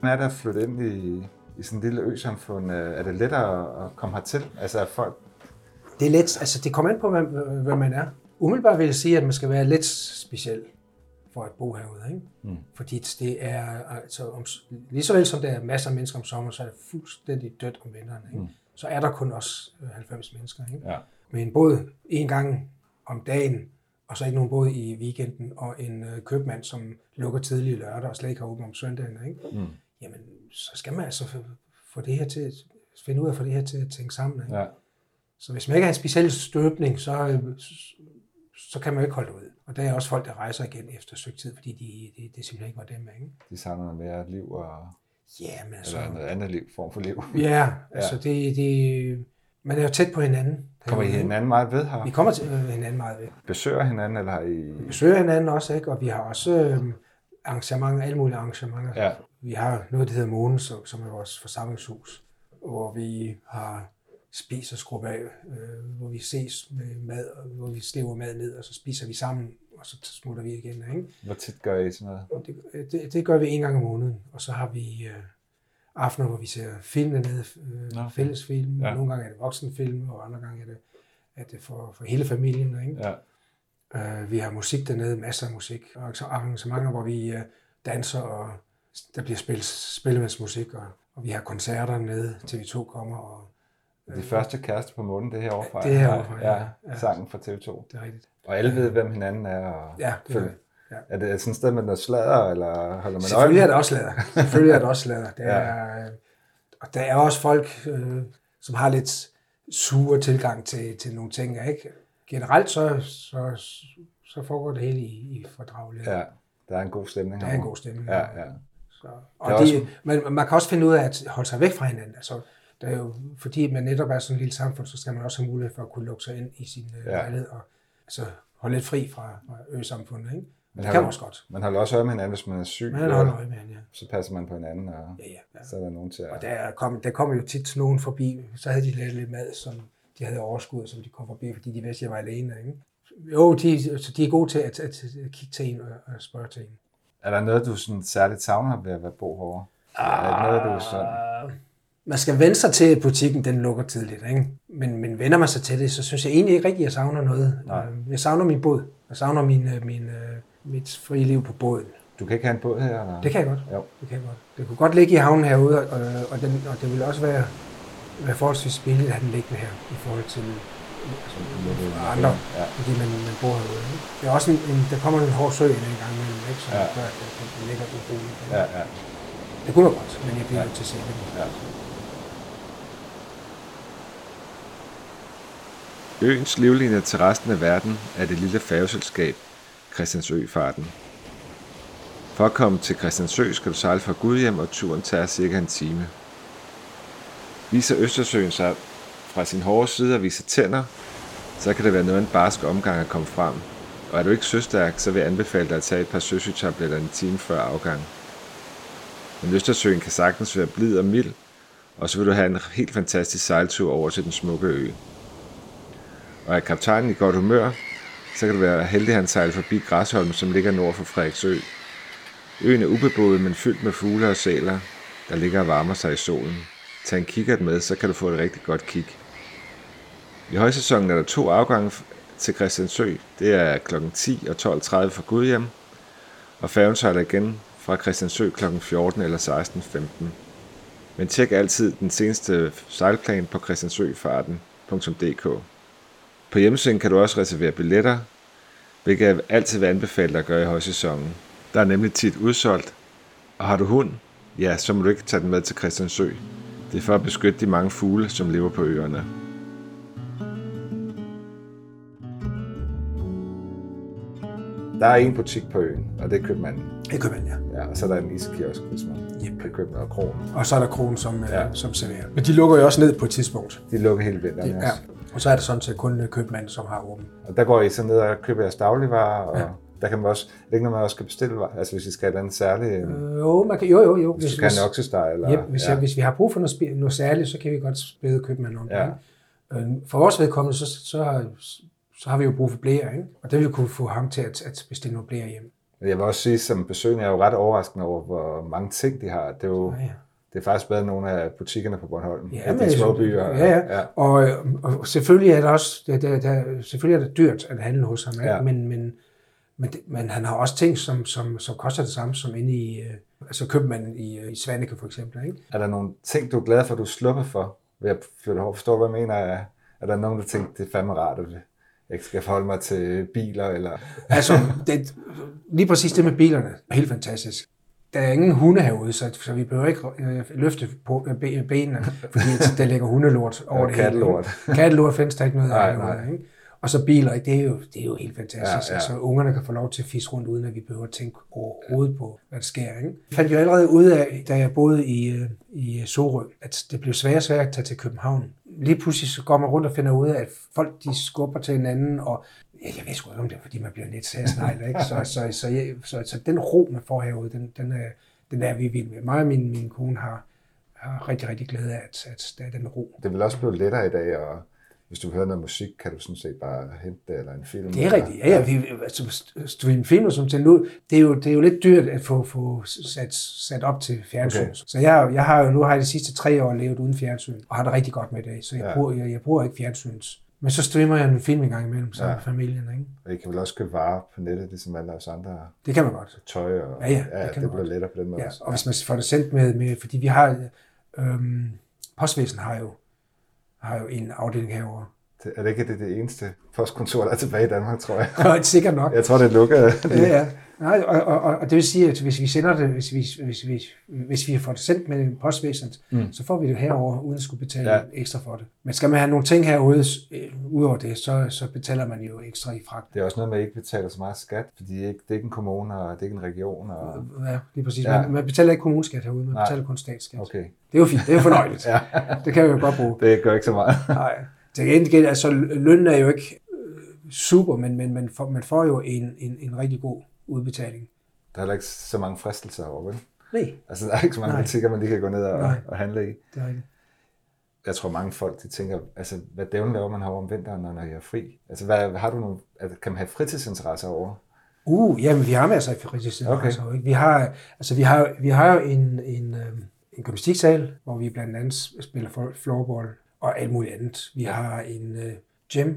Hvordan er det at flytte ind i, i sådan en lille øsamfund? Øh, Er det lettere at komme hertil? Altså er folk... Det er let, altså det kommer an på, hvad, hvad man er. Umiddelbart vil jeg sige, at man skal være lidt speciel for at bo herude. Ikke? Mm. Fordi det er, altså, om, lige så vel som der er masser af mennesker om sommeren, så er det fuldstændig dødt om vinteren. Ikke? Mm. Så er der kun os øh, 90 mennesker. Ikke? Ja. Med en båd en gang om dagen, og så ikke nogen båd i weekenden, og en øh, købmand, som lukker tidlig lørdag og slet ikke har åbent om søndagen. Ikke? Mm. Jamen, så skal man altså få- det her til, at- finde ud af at få det her til at tænke sammen. Ikke? Ja. Så hvis man ikke har en speciel støbning, så, øh, så kan man jo ikke holde ud. Og der er også folk, der rejser igen efter et stykke tid, fordi de, de, det simpelthen ikke var dem. Ikke? De savner noget mere liv og... Ja, men altså... Eller noget andet liv, form for liv. Ja, altså det, det, man er jo tæt på hinanden. Kommer I hinanden meget ved her? Vi kommer til øh, hinanden meget ved. Besøger hinanden, eller har I... Vi besøger hinanden også, ikke? og vi har også øh, arrangementer, alle mulige arrangementer. Ja. Vi har noget, der hedder Månen, som, er vores forsamlingshus, hvor vi har spis og skrub af, øh, hvor vi ses med mad, og hvor vi stæver mad ned, og så spiser vi sammen, og så smutter vi igen. Ikke? Hvor tit gør I sådan noget? Og Det, det, det gør vi en gang om måneden, og så har vi øh, aftener, hvor vi ser film dernede, øh, okay. fællesfilm, Ja. og nogle gange er det voksenfilm, og andre gange er det, er det for, for hele familien. Ikke? Ja. Uh, vi har musik dernede, masser af musik, og så arrangementer, hvor vi uh, danser, og der bliver spillet spillemandsmusik, og, og vi har koncerter dernede, TV2 kommer, og De første kærester på månen, det er herovre fra. Det er herovre fra, ja. Ja. Sangen fra TV2. det er rigtigt. Og alle ved, hvem hinanden er. Og Ja, det er det. Ja. Er det sådan et sted med noget sladder, eller holder man Selvfølgelig er øje? det også lader. Selvfølgelig er det også lader. Det Ja. er, øh, og der er også folk, øh, som har lidt sure tilgang til, til nogle ting. Ikke? Generelt så, så, så foregår det hele i, i fordragelighed. Ja, der er en god stemning Der er en god stemning. Ja, ja. Så, og er det, også- man, man kan også finde ud af at holde sig væk fra hinanden. Altså, der er jo, fordi man netop er sådan et lille samfund, så skal man også have mulighed for at kunne lukke sig ind i sin ja. Ja. lejlighed og altså, holde lidt fri fra, fra ø-samfundet. Ikke? Men det kan man også godt. Man holder også øje med hinanden, hvis man er syg. Man holder øje med hinanden, ja. Så passer man på hinanden, og Ja, ja, ja. så er der nogen til at... Og der kom, der kom jo tit nogen forbi, så havde de lavet lidt mad, som de havde overskud, som de kom forbi, fordi de vidste, at jeg var alene. Ikke? Jo, de, så de er gode til at, at, at kigge til en og, og spørge til en. Er der noget, du sådan særligt savner ved at være bo herovre? Er det noget, du sådan... Man skal vende sig til, at butikken den lukker tidligt. Ikke? Men, men vender man sig til det, så synes jeg egentlig ikke rigtigt, at jeg savner noget. Nej. Øh, Jeg savner min båd. Jeg savner min, øh, min, øh, mit frie liv på båden. Du kan ikke have en båd her, eller? Det kan jeg godt. Jo. Det kan jeg godt. Det kunne godt ligge i havnen herude, og, og, den, og det ville også være, være forholdsvis billigt at have den liggende her, i forhold til altså, andre, ja. fordi man, man bor herude. Ikke? Det er også en, en, der kommer en hård sø en gang imellem, ikke? så ja. gør, at det, det ligger uroligt. Ja, ja. Det kunne være godt, men jeg bliver ja. nødt til at se det. Ja. Øens livlinje til resten af verden er det lille færgeselskab Christiansø-farten. For at komme til Christiansø skal du sejle fra Gudhjem, og turen tager cirka en time. Viser Østersøen sig fra sin hårde side og viser tænder, så kan det være noget af en barsk omgang at komme frem. Og er du ikke søstærk, så vil jeg anbefale dig at tage et par søsytabletter en time før afgang. Men Østersøen kan sagtens være blid og mild, og så vil du have en helt fantastisk sejltur over til den smukke ø. Og er kaptajnen i godt humør, så kan det være heldig, at han sejler forbi Græsholm, som ligger nord for Frederiksø. Øen er ubeboet, men fyldt med fugle og sæler, der ligger og varmer sig i solen. Tag en kikkert med, så kan du få et rigtig godt kig. I højsæsonen er der to afgange til Christiansø. Det er kl. 10 og 12.30 fra Gudhjem, og færgen sejler igen fra Christiansø kl. 14 eller 16.15. Men tjek altid den seneste sejlplan på christiansøfarten.dk. På hjemmesiden kan du også reservere billetter, hvilket jeg altid vil anbefale at gøre i højsæsonen. Der er nemlig tit udsolgt, og har du hund, ja, så må du ikke tage den med til Christiansø. Det er for at beskytte de mange fugle, som lever på øerne. Der er en butik på øen, og det er købmanden. Det er købmanden, ja. ja. og så er der en iskiosk, hvis man yep. kan købe noget kron. Og så er der kron, som, øh, ja. som serverer. Men de lukker jo også ned på et tidspunkt. De lukker helt vinteren ja. også. Og så er det sådan set kun købmanden, som har åben. Og der går I så ned og køber jeres dagligvarer, og ja. der kan man også, det er ikke noget, man også kan bestille, altså hvis I skal have en særlig... Øh, jo, man kan, jo, jo, jo. Hvis, hvis du kan en oksesteg, eller... Ja, hvis, ja. Jeg, hvis vi har brug for noget, noget særligt, så kan vi godt bede købmanden om det. Ja. Øh, for vores vedkommende, så, så, har, så har vi jo brug for blære, ikke? og det vil kunne få ham til at, at bestille nogle blære hjem. Jeg vil også sige, som besøgende er jo ret overraskende over, hvor mange ting de har. Det er jo, ja, ja. Det er faktisk bedre end nogle af butikkerne på Bornholm. Ja, men, de små byer. Ja, ja. ja. Og, og, selvfølgelig er det også det, det, det, selvfølgelig er det dyrt at handle hos ham, ja. men, men, men, det, men han har også ting, som, som, som koster det samme som inde i, øh, altså købmanden i, øh, i Svanike for eksempel. Ikke? Er der nogle ting, du er glad for, du slipper for? Ved at forstå, hvad jeg mener? Er, er der nogen, der tænker, det er fandme rart, at jeg ikke skal forholde mig til biler? Eller? altså, det, lige præcis det med bilerne, er helt fantastisk der er ingen hunde herude, så, så vi behøver ikke øh, løfte på øh, benene, fordi der ligger hundelort over ja, det kattelort. hele. Kattelort findes der ikke noget af herude. Ikke? Og så biler, det er jo, det er jo helt fantastisk. Ja, ja. Altså, ungerne kan få lov til at fisse rundt, uden at vi behøver at tænke overhovedet på, hvad der sker. Ikke? Jeg fandt jo allerede ud af, da jeg boede i, øh, i Sorø, at det blev sværere og sværere at tage til København. Lige pludselig så går man rundt og finder ud af, at folk de skubber til hinanden, og Ja, jeg ved sgu ikke, om det er, fordi man bliver lidt sagsnegl, ikke? Så, så, så, så, så, så, den ro, man får herude, den, den, er, den er vi vild med. Mig og min, min kone har, har rigtig, rigtig glæde af, at, at der er den ro. Det vil også blive lettere i dag, og hvis du hører noget musik, kan du sådan set bare hente det, eller en film. Det er rigtigt, ja. ja. Vi, altså, stream film som til nu, det er, jo, det er jo lidt dyrt at få, få sat, sat op til fjernsyn. Okay. Så jeg, jeg har jo nu har jeg de sidste tre år levet uden fjernsyn, og har det rigtig godt med det, så jeg, ja. bruger, jeg, jeg bruger ikke fjernsyns men så streamer jeg en film en gang imellem sammen ja. med familien. Ikke? Og I kan vel også købe varer på nettet, ligesom alle os andre Det kan man godt. Tøj og ja, ja, det, ja, det bliver lettere på den måde ja, også. Og hvis man får det sendt med, med fordi vi har, øhm, postvæsen har jo, har jo en afdeling herovre. Det, er det ikke det, det eneste postkontor, der er tilbage i Danmark, tror jeg? Ja, sikkert nok. Jeg tror, det er lukket. ja, ja. Nej, og, og, og, det vil sige, at hvis vi sender det, hvis vi, hvis vi, hvis vi får det sendt med postvæsenet, mm. så får vi det herover uden at skulle betale ja. ekstra for det. Men skal man have nogle ting herude, øh, udover det, så, så betaler man jo ekstra i fragt. Det er også noget med, at I ikke betaler så meget skat, fordi det er ikke, det er ikke en kommune, og det er ikke en region. Og... Ja, lige præcis. Ja. Man, man betaler ikke kommuneskat herude, man Nej. betaler kun statsskat. Okay. Det er jo fint, det er jo fornøjeligt. ja. Det kan vi jo godt bruge. Det gør ikke så meget. Nej. Til gengæld, altså lønnen er jo ikke øh, super, men, men man, får, man får jo en, en, en rigtig god udbetaling. Der er heller ikke så mange fristelser over, vel? Nej. Altså, der er ikke så mange butikker, man lige kan gå ned og, Nej. og handle i. Det er ikke. Jeg tror, mange folk de tænker, altså, hvad dævlen laver man herovre om vinteren, når jeg er fri? Altså, hvad, har du nogle, kan man have fritidsinteresser over? Uh, jamen, vi har masser af fritidsinteresser. Okay. Vi har, altså, vi har, vi har jo en, en, øhm, en gymnastiksal, hvor vi blandt andet spiller floorball og alt muligt andet. Vi har en uh, gym.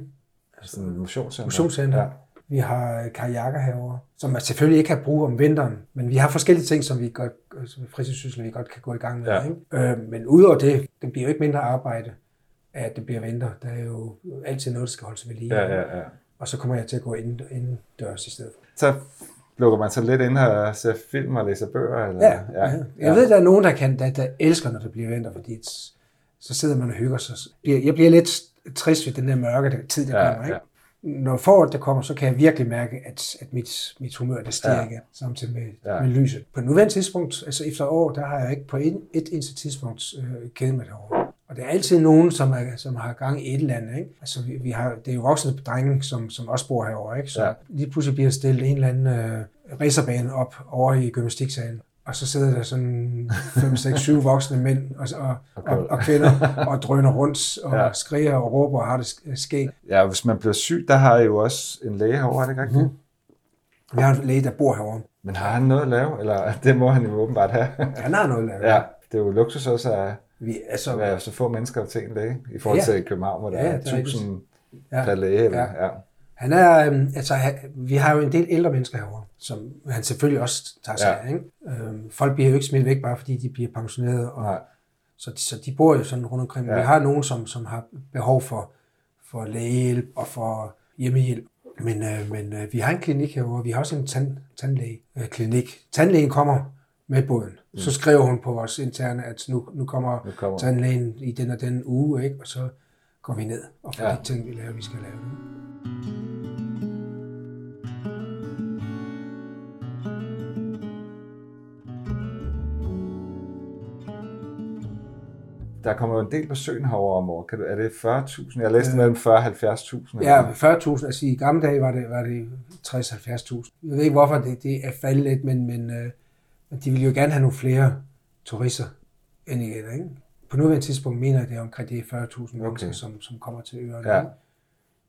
Altså en motionscenter. Motionscenter. Ja. Vi har kajakker herovre, som man selvfølgelig ikke har brug om vinteren, men vi har forskellige ting, som vi godt, som fritidssysler, vi godt kan gå i gang med. Ja. Ikke? Øh, men udover det, det bliver jo ikke mindre arbejde at det bliver vinter. Der er jo altid noget, der skal holdes ved lige. Ja, ja, ja. Og så kommer jeg til at gå ind, indendørs i stedet. Så lukker man så lidt ind og ser film og læser bøger? Eller? Ja, ja. Jeg ja. ved, der er nogen, der, kan, der, der elsker, når det bliver vinter, fordi så sidder man og hygger sig. Jeg bliver lidt trist ved den der mørke tid, der ja, kommer. Ikke? Ja når foråret der kommer, så kan jeg virkelig mærke, at, at mit, mit humør der stiger ja. igen, samtidig med, ja. med lyset. På nuværende tidspunkt, altså efter år, der har jeg ikke på et, et eneste tidspunkt øh, kædet mig derovre. Og det er altid nogen, som, er, som har gang i et eller andet. Ikke? Altså, vi, vi har, det er jo voksne drenge, som, som også bor herovre. Ikke? Så ja. lige pludselig bliver der stillet en eller anden øh, racerbane op over i gymnastiksalen. Og så sidder der sådan 5, 6, 7 voksne mænd og, og, og, og kvinder og drøner rundt og ja. skriger og råber og har det skæg. Ja, hvis man bliver syg, der har I jo også en læge herovre, er det ikke rigtigt? Mm. Vi har en læge, der bor herovre. Men har han noget at lave? Eller det må han jo åbenbart have. han har noget at lave. Ja, det er jo luksus også at vi, altså, være så få mennesker til en læge, i forhold ja. til København, hvor der ja, er 1000 ja. per læge. Eller, ja. ja. Han er, øhm, altså, vi har jo en del ældre mennesker herovre, som han selvfølgelig også tager sig ja. af. Ikke? Øhm, folk bliver jo ikke smidt væk, bare fordi de bliver pensioneret. Og, Nej. så, så de bor jo sådan rundt omkring. Ja. Vi har nogen, som, som har behov for, for lægehjælp og for hjemmehjælp. Men, øh, men øh, vi har en klinik herovre. Vi har også en tand, tandlægeklinik. Øh, Tandlægen kommer med båden. Mm. Så skriver hun på vores interne, at nu, nu, kommer, nu kommer tandlægen i den og den uge, ikke? og så går vi ned og får ja. de ting, vi laver, vi skal lave. Nu. Der kommer jo en del besøgende herovre om året. Kan du, er det 40.000? Jeg læste mellem 40 og 70.000. Ja, 40.000. Altså i gamle dage var det, var det 60-70.000. Jeg ved ikke, hvorfor det, det er faldet lidt, men, men, øh, de vil jo gerne have nogle flere turister end igen. Ikke? På nuværende tidspunkt mener jeg, det er omkring de 40.000 okay. mennesker, som, som kommer til øerne. Ja.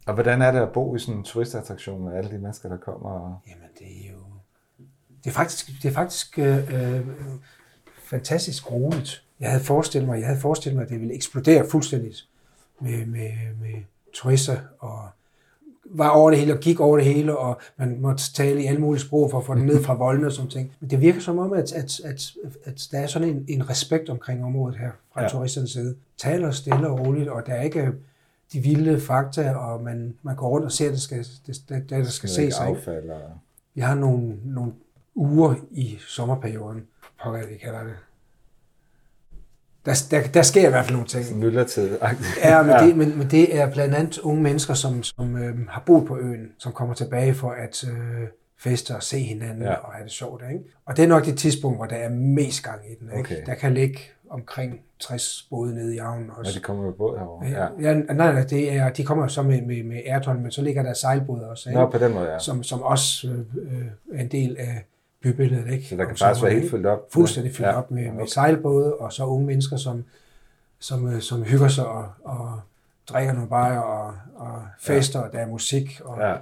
Og hvordan er det at bo i sådan en turistattraktion med alle de mennesker, der kommer? Jamen, det er jo... Det er faktisk, det er faktisk øh, øh, fantastisk roligt. Jeg havde forestillet mig, jeg havde forestillet mig, at det ville eksplodere fuldstændigt med, med, med turister og var over det hele og gik over det hele, og man måtte tale i alle mulige sprog for at få det ned fra volden og sådan ting. Men det virker som om, at, at, at, at der er sådan en, en respekt omkring området her fra ja. turisternes side. Taler stille og roligt, og der er ikke de vilde fakta, og man, man går rundt og ser, det, skal, det, det, der skal ses. Affald, Vi har nogle, nogle uger i sommerperioden, hvad vi kalder det, der, der, der sker i hvert fald nogle ting. Myldretid. ja, men, ja. Det, men, men det er blandt andet unge mennesker, som, som øh, har boet på øen, som kommer tilbage for at øh, feste og se hinanden ja. og have det sjovt. Ikke? Og det er nok det tidspunkt, hvor der er mest gang i den. Ikke? Okay. Der kan ligge omkring 60 både nede i havnen også. Ja, de kommer med båd herovre. Ja. ja, nej, nej, det er, de kommer så med, med, med Ayrton, men så ligger der sejlbåde også. Ikke? Nå, på den måde, ja. Som, som også øh, øh er en del af, bybilledet. Ikke? Så der kan faktisk være helt fyldt op? Fuldstændig fyldt ja. op med, med sejlbåde, og så unge mennesker, som, som, øh, som hygger sig og, og drikker nogle bajer og, og fester, ja. og der er musik. Og, ja.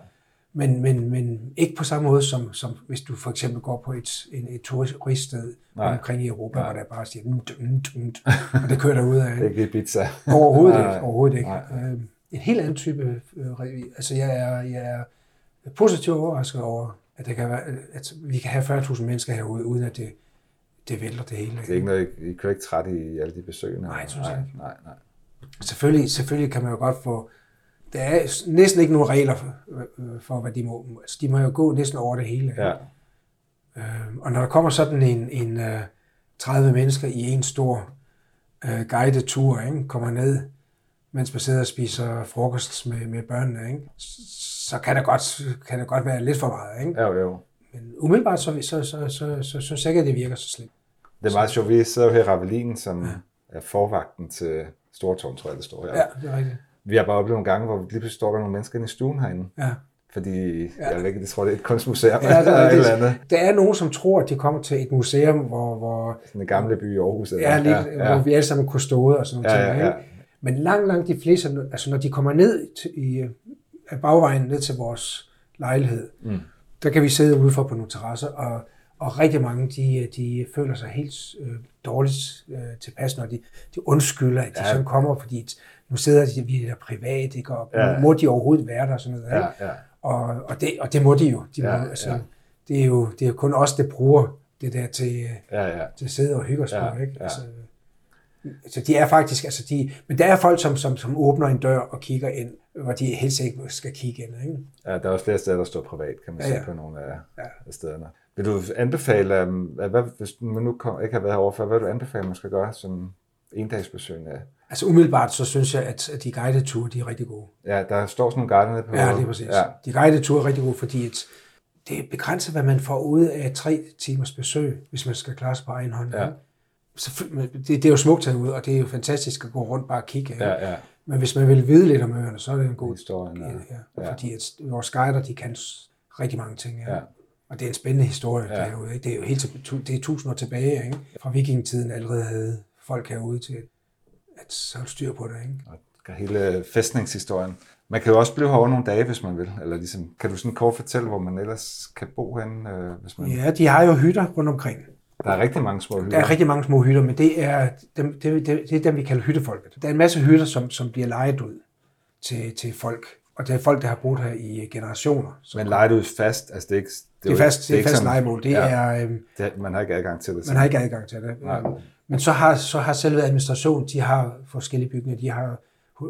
men, men, men ikke på samme måde, som, som hvis du for eksempel går på et, en, et turiststed Nej. omkring i Europa, Nej. hvor der bare siger, mm, mm, mm, og det kører ud af. det er ikke pizza. Overhovedet ikke. Overhovedet ikke. Øh, en helt anden type, øh, altså jeg er, jeg er positivt overrasket over, at, det kan være, at vi kan have 40.000 mennesker herude, uden at det, det vælter det hele. Det er ikke noget, I, I kører ikke træt i alle de besøgende? Nej, jeg synes nej, ikke. Nej, nej. Selvfølgelig, selvfølgelig kan man jo godt få... Der er næsten ikke nogen regler for, øh, for hvad de må... Altså, de må jo gå næsten over det hele. Ja. Øh, og når der kommer sådan en, en uh, øh, 30 mennesker i en stor uh, guided tur, ikke, kommer ned, mens man sidder og spiser frokost med, med børnene, ikke, så kan det godt, kan det godt være lidt for meget. Ikke? Jo, jo. Men umiddelbart, så, så, så, så, så, så, så ikke, at det virker så slemt. Det er meget sjovt. Vi sidder jo her i Ravelin, som ja. er forvagten til Stortårn, tror jeg, det står her. Ja, det er rigtigt. Vi har bare oplevet nogle gange, hvor lige pludselig står der nogle mennesker inde i stuen herinde. Ja. Fordi, ja. jeg ikke, jeg tror, det er et kunstmuseum ja, der, eller det, eller andet. Der er nogen, som tror, at de kommer til et museum, hvor... hvor Sådan en gamle by i Aarhus. Eller? Ja, lidt, ja, ja. hvor vi alle sammen kunne stå og sådan noget. Ja, ja, ja. Men langt, langt de fleste, altså når de kommer ned i, af bagvejen ned til vores lejlighed, mm. der kan vi sidde ude for på nogle terrasser, og, og rigtig mange, de, de føler sig helt øh, dårligt øh, tilpas, når de, de undskylder, at de ja. sådan kommer, fordi nu sidder de, vi der privat, ikke? og ja. må de overhovedet være der og sådan noget. Ja, ja. Og, og, det, og det må de jo. De ja, må, altså, ja. det, er jo det er kun os, der bruger det der til, ja, ja. til at sidde og hygge os ja, på. Ikke? Ja. Så de er faktisk, altså de, men der er folk, som, som, som åbner en dør og kigger ind, hvor de helst ikke skal kigge ind. Ikke? Ja, der er også flere steder, der står privat, kan man Ja, ja, se på nogle af, Ja. af stederne. Vil du anbefale, um, at hvad, hvis man nu kom, ikke har været herovre før, hvad vil du anbefale, man skal gøre som endagsbesøgende? Altså umiddelbart, så synes jeg, at at de guidede ture, de er rigtig gode. Ja, der står sådan nogle guider nede på... Ja, det er præcis. Ja, De guidede ture er rigtig gode, fordi at det er begrænset, hvad man får ud af tre timers besøg, hvis man skal klare sig på egen hånd. Ja. ikke? Det, det er jo smukt herude, og det er jo fantastisk at gå rundt bare og kigge. ja, ja. Men hvis man vil vide lidt om øerne, så er det en god Historien, ja. ja. Fordi at vores guider, de kan rigtig mange ting. Ja. Ja. Og det er en spændende historie Ja. derude. Ikke? Det er jo helt til, det er tusind år tilbage. Ikke? Fra vikingetiden allerede havde folk herude til at holde styr på det. Ikke? Og hele fæstningshistorien. Man kan jo også blive herovre nogle dage, hvis man vil. Eller ligesom, kan du sådan kort fortælle, hvor man ellers kan bo henne, øh, hvis man... Ja, de har jo hytter rundt omkring. Der er rigtig mange små hytter. Der er rigtig mange små hytter, men det er dem, det, det, det er dem, vi kalder hyttefolket. Der er en masse hytter, som, som bliver lejet ud til, til folk. Og det er folk, der har boet her i generationer. Så Men du ud fast? Altså, det er ikke... det er jo fast, ikke- det er ikke fast sådan- lejemål. Det ja, er, øhm, det, man har ikke adgang til det. man har ikke adgang til det. Nej. Men så har, så har selve administrationen, de har forskellige bygninger. De har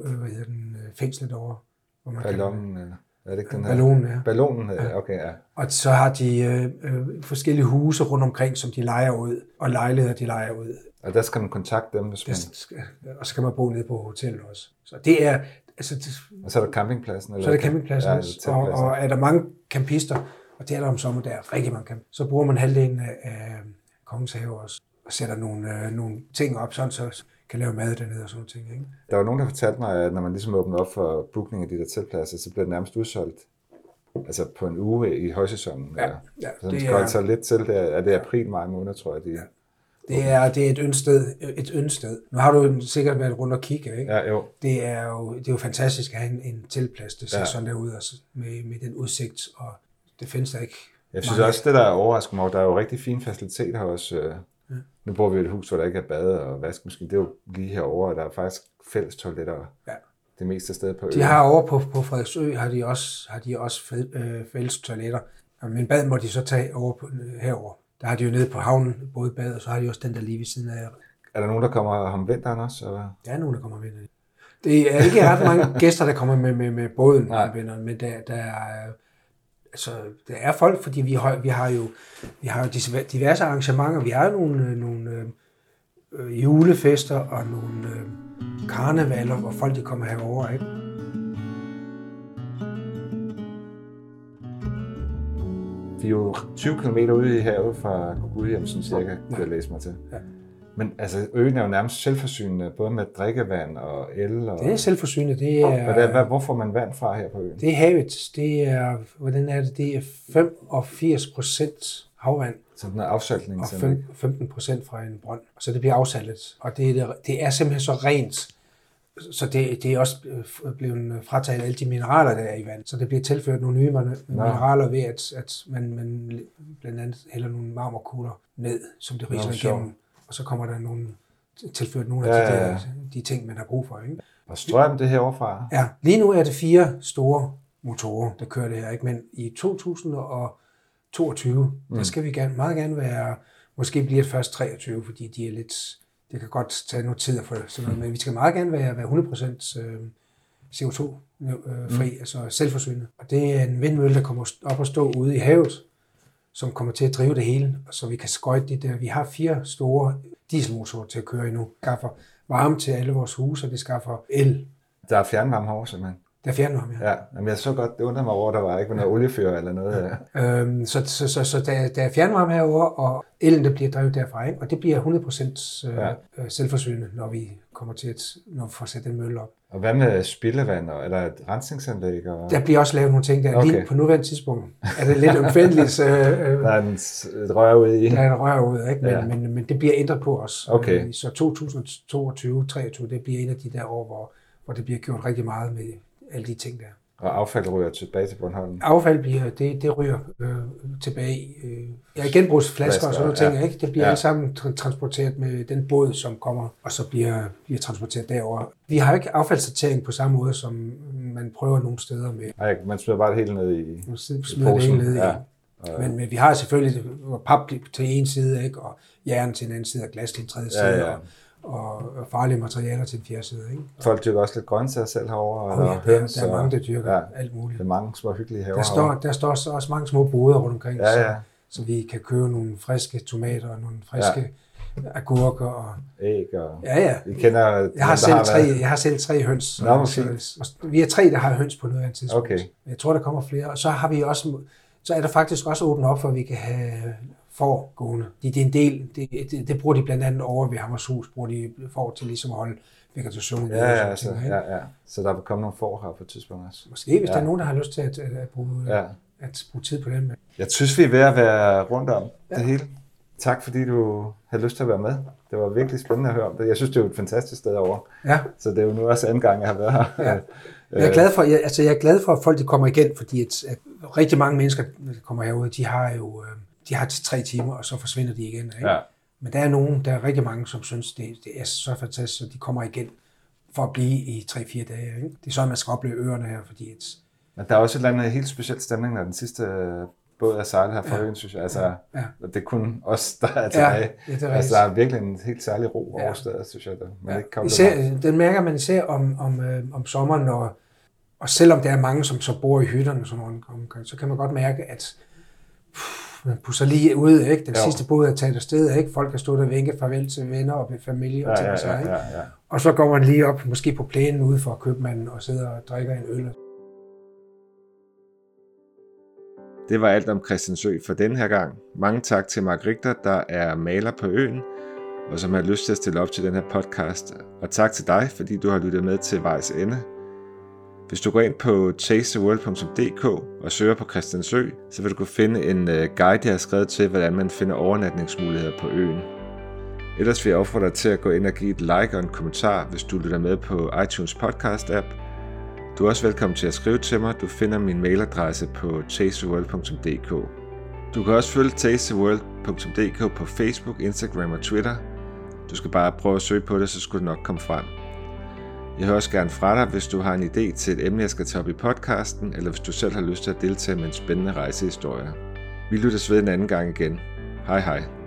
øh, hvad hedder den, øh, fængslet over. Hvor man kan- Ballonen, eller... Er det ikke den her? Ballonen, ja. Ballonen, ja. okay, ja. Og så har de øh, øh, forskellige huse rundt omkring, som de lejer ud, og lejligheder, de lejer ud. Og der skal man kontakte dem, hvis man... Der skal, og så kan man bo nede på hotel også. Så det er, altså, det, Og så er der campingpladsen? Eller? så er der campingpladsen ja, også, og, og er der mange campister, og det er der om sommer, der er rigtig mange camp. Så bruger man halvdelen af, af Kongens Have også, og sætter nogle, øh, nogle ting op, sådan så kan lave mad dernede og sådan ting. Ikke? Der var nogen, der fortalte mig, at når man ligesom åbner op for bookning af de der teltpladser, så bliver det nærmest udsolgt. Altså på en uge i højsæsonen. Ja, ja, så det skal er- sig lidt til. Det er, det april, maj måned, tror jeg. De, ja. Det er, det er et ønsted, et ønsted. Nu har du sikkert været rundt og kigge, ikke? ja, jo. Det er jo, det er jo fantastisk at have en, en der ser Ja. sådan der ud, altså, med, med den udsigt, og det findes der ikke. Jeg synes mange også, det der er overraskende over, der er jo rigtig fine faciliteter også. Nu bor vi i et hus, hvor der ikke er bad og vaskemaskine. Det er jo lige herovre, og der er faktisk fælles toiletter Ja. det meste sted på øen. De har over på, på Frederiksø, har de også, har de også øh, fælles toiletter. Men bad må de så tage over på, øh, herover. Der har de jo nede på havnen, både bad, og så har de også den der lige ved siden af. Er der nogen, der kommer om vinteren også? Eller? Der er nogen, der kommer med. Det er ikke ret mange gæster, der kommer med, med, med båden Nej. om vinteren, men der, der, er, altså, der er folk, fordi vi har, vi har jo, vi har jo diverse arrangementer. Vi har jo nogle, øh, nogle øh, øh, julefester og nogle øh, karnevaler, hvor folk de kommer herover, ikke? Vi er jo 20 km ude i havet fra Gudhjem, sådan cirka, kunne jeg læse mig til. Ja. Men altså, øen er jo nærmest selvforsynende, både med drikkevand og el. Og... Det er selvforsynende. Det er, Hvad, hvad, hvor får man vand fra her på øen? det er havet. Det er, hvordan er det? Det er 85 procent havvand Sådan en afsaltning. og sådan, fem- ikke? 15 procent fra en brønd. Så det bliver afsaltet. Og det er, det, er simpelthen så rent, så det, det er også blevet frataget alle de mineraler, der er i vand. Så det bliver tilført nogle nye min- mineraler ved, at, at man, man blandt andet hælder nogle marmorkugler ned, som det riser igennem. Og så kommer der nogle, tilført nogle Ja, af de, ja, der, ja. de ting, man har brug for. Ikke? Og strøm det herovre fra? Ja, lige nu er det fire store motorer, der kører det her, ikke? men i 2022, mm. der skal vi gerne, meget gerne være, måske bliver det først 23, fordi de er lidt, det kan godt tage noget tid at få sådan noget, men vi skal meget gerne være, være 100% øh, CO2-fri, mm. altså selvforsynende. Og det er en vindmølle, der kommer op og stå ude i havet, som kommer til at drive det hele, så vi kan skøjte det der. Vi har fire store dieselmotorer til at køre endnu. Det skaffer varme til alle vores huse, og det skaffer el. Der er fjernvarme herovre, simpelthen. Der er fjernvarme, ja. Ja, men jeg så godt, det undrer mig over, der var ikke noget oliefyr eller noget. Ja. Øhm, så så, så, så der, der er fjernvarme herovre, og elen der bliver drevet derfra, ikke? og det bliver 100% øh, Ja. ja. selvforsynende, når vi kommer til at, når vi får sat den mølle op. Og hvad med spildevand, og er der et rensningsanlæg? Og... Der bliver også lavet nogle ting der. Okay. Okay. Lige på nuværende tidspunkt er det lidt omfændeligt, øh, øh, Der er en, et rør ude i. der er et rør ud, ikke? Men, Ja. ja. men, men det bliver ændret på os. Okay. Øh, Så 2022-2023, det bliver en af de der år, hvor, hvor det bliver gjort rigtig meget med alle de ting der. Og affald ryger tilbage til Bornholm. Affald bliver, det, det ryger øh, tilbage i øh, ja, genbrugsflasker og sådan nogle ting, ja. ikke? Det bliver Ja. ja. alle sammen tra- transporteret med den båd, som kommer, og så bliver, bliver transporteret derover. Vi har ikke affaldssortering på samme måde, som man prøver nogle steder med. Ej, man smider bare det hele ned i, Man i smider det hele ned i. Ja. Men, men vi har selvfølgelig pap til en side, ikke? og jern til en anden side, og glas til en tredje Ja, side, ja. Og, og, og farlige materialer til en fjerside. Ikke? Folk dyrker også lidt grøntsager selv herovre. Og ja, der, der er mange, der dyrker ja, alt muligt. Der er mange små hyggelige haver der står, der står også, også mange små boder rundt omkring, ja, ja. Så, så vi kan købe nogle friske tomater og nogle friske ja. agurker. Og, Æg og... Ja, ja. Vi kender... Jeg har, selv har tre, været... jeg har selv tre høns. Nå, så, så, vi er tre, der har høns på noget tidspunkt. Okay. Jeg tror, der kommer flere. Og så har vi også så er der faktisk også åbent op for, at vi kan have får gående. Det, det er en del, det, det, det, bruger de blandt andet over ved Hammershus, bruger de for til ligesom at holde vegetationen. Ja, ja, altså, ting, ja, ja. Så der vil komme nogle får her på et tidspunkt også. Måske, hvis ja. der er nogen, der har lyst til at, at, at, bruge, ja. at bruge tid på den. Jeg synes, vi er ved at være rundt om ja. det hele. Tak fordi du havde lyst til at være med. Det var virkelig spændende at høre om det. Jeg synes, det er jo et fantastisk sted over. Ja. Så det er jo nu også anden gang, jeg har været her. Ja. Jeg er glad for, jeg, altså jeg er glad for, at folk de kommer igen, fordi at, at rigtig mange mennesker, der kommer herude, de har jo øh, de har til tre timer, og så forsvinder de igen. Ikke? Ja. Men der er nogen, der er rigtig mange, som synes, det, det er så fantastisk, at de kommer igen for at blive i 3-4 dage. Ikke? Det er sådan, man skal opleve øerne her, fordi et, Men der er også et eller andet helt specielt stemning, når den sidste båd er sejlet her fra ja. øen, synes jeg. Altså, ja. Det er kun os, der er tilbage. Ja, det er altså, der er virkelig en helt særlig ro over ja. stedet, synes jeg. Der. Man ja. ikke især, den mærker man især om, om, øh, om sommeren, når, og selvom der er mange, som så bor i hytterne, sådan noget, så kan man godt mærke, at man pusser lige ud, ikke? Den jo. sidste båd er taget afsted, ikke? Folk har stået og vinket farvel til venner og familie og ja, ting og ja, ja, ja, ja. Og så går man lige op, måske på plænen ude for købmanden og sidder og drikker en øl. Det var alt om Christiansø for den her gang. Mange tak til Mark Richter, der er maler på øen, og som har lyst til at stille op til den her podcast. Og tak til dig, fordi du har lyttet med til vejs ende. Hvis du går ind på tastetheworld.dk og søger på Christiansø, så vil du kunne finde en øh, guide, jeg har skrevet til, hvordan man finder overnatningsmuligheder på øen. Ellers vil jeg opfordre dig til at gå ind og give et like og en kommentar, hvis du lytter med på iTunes podcast app. Du er også velkommen til at skrive til mig. Du finder min mailadresse på tastetheworld.dk. Du kan også følge tastetheworld.dk på Facebook, Instagram og Twitter. Du skal bare prøve at søge på det, så skulle det nok komme frem. Jeg hører også gerne fra dig, hvis du har en idé til et emne, jeg skal tage op i podcasten, eller hvis du selv har lyst til at deltage med en spændende rejsehistorie. Vi lyttes ved en anden gang igen. Hej hej.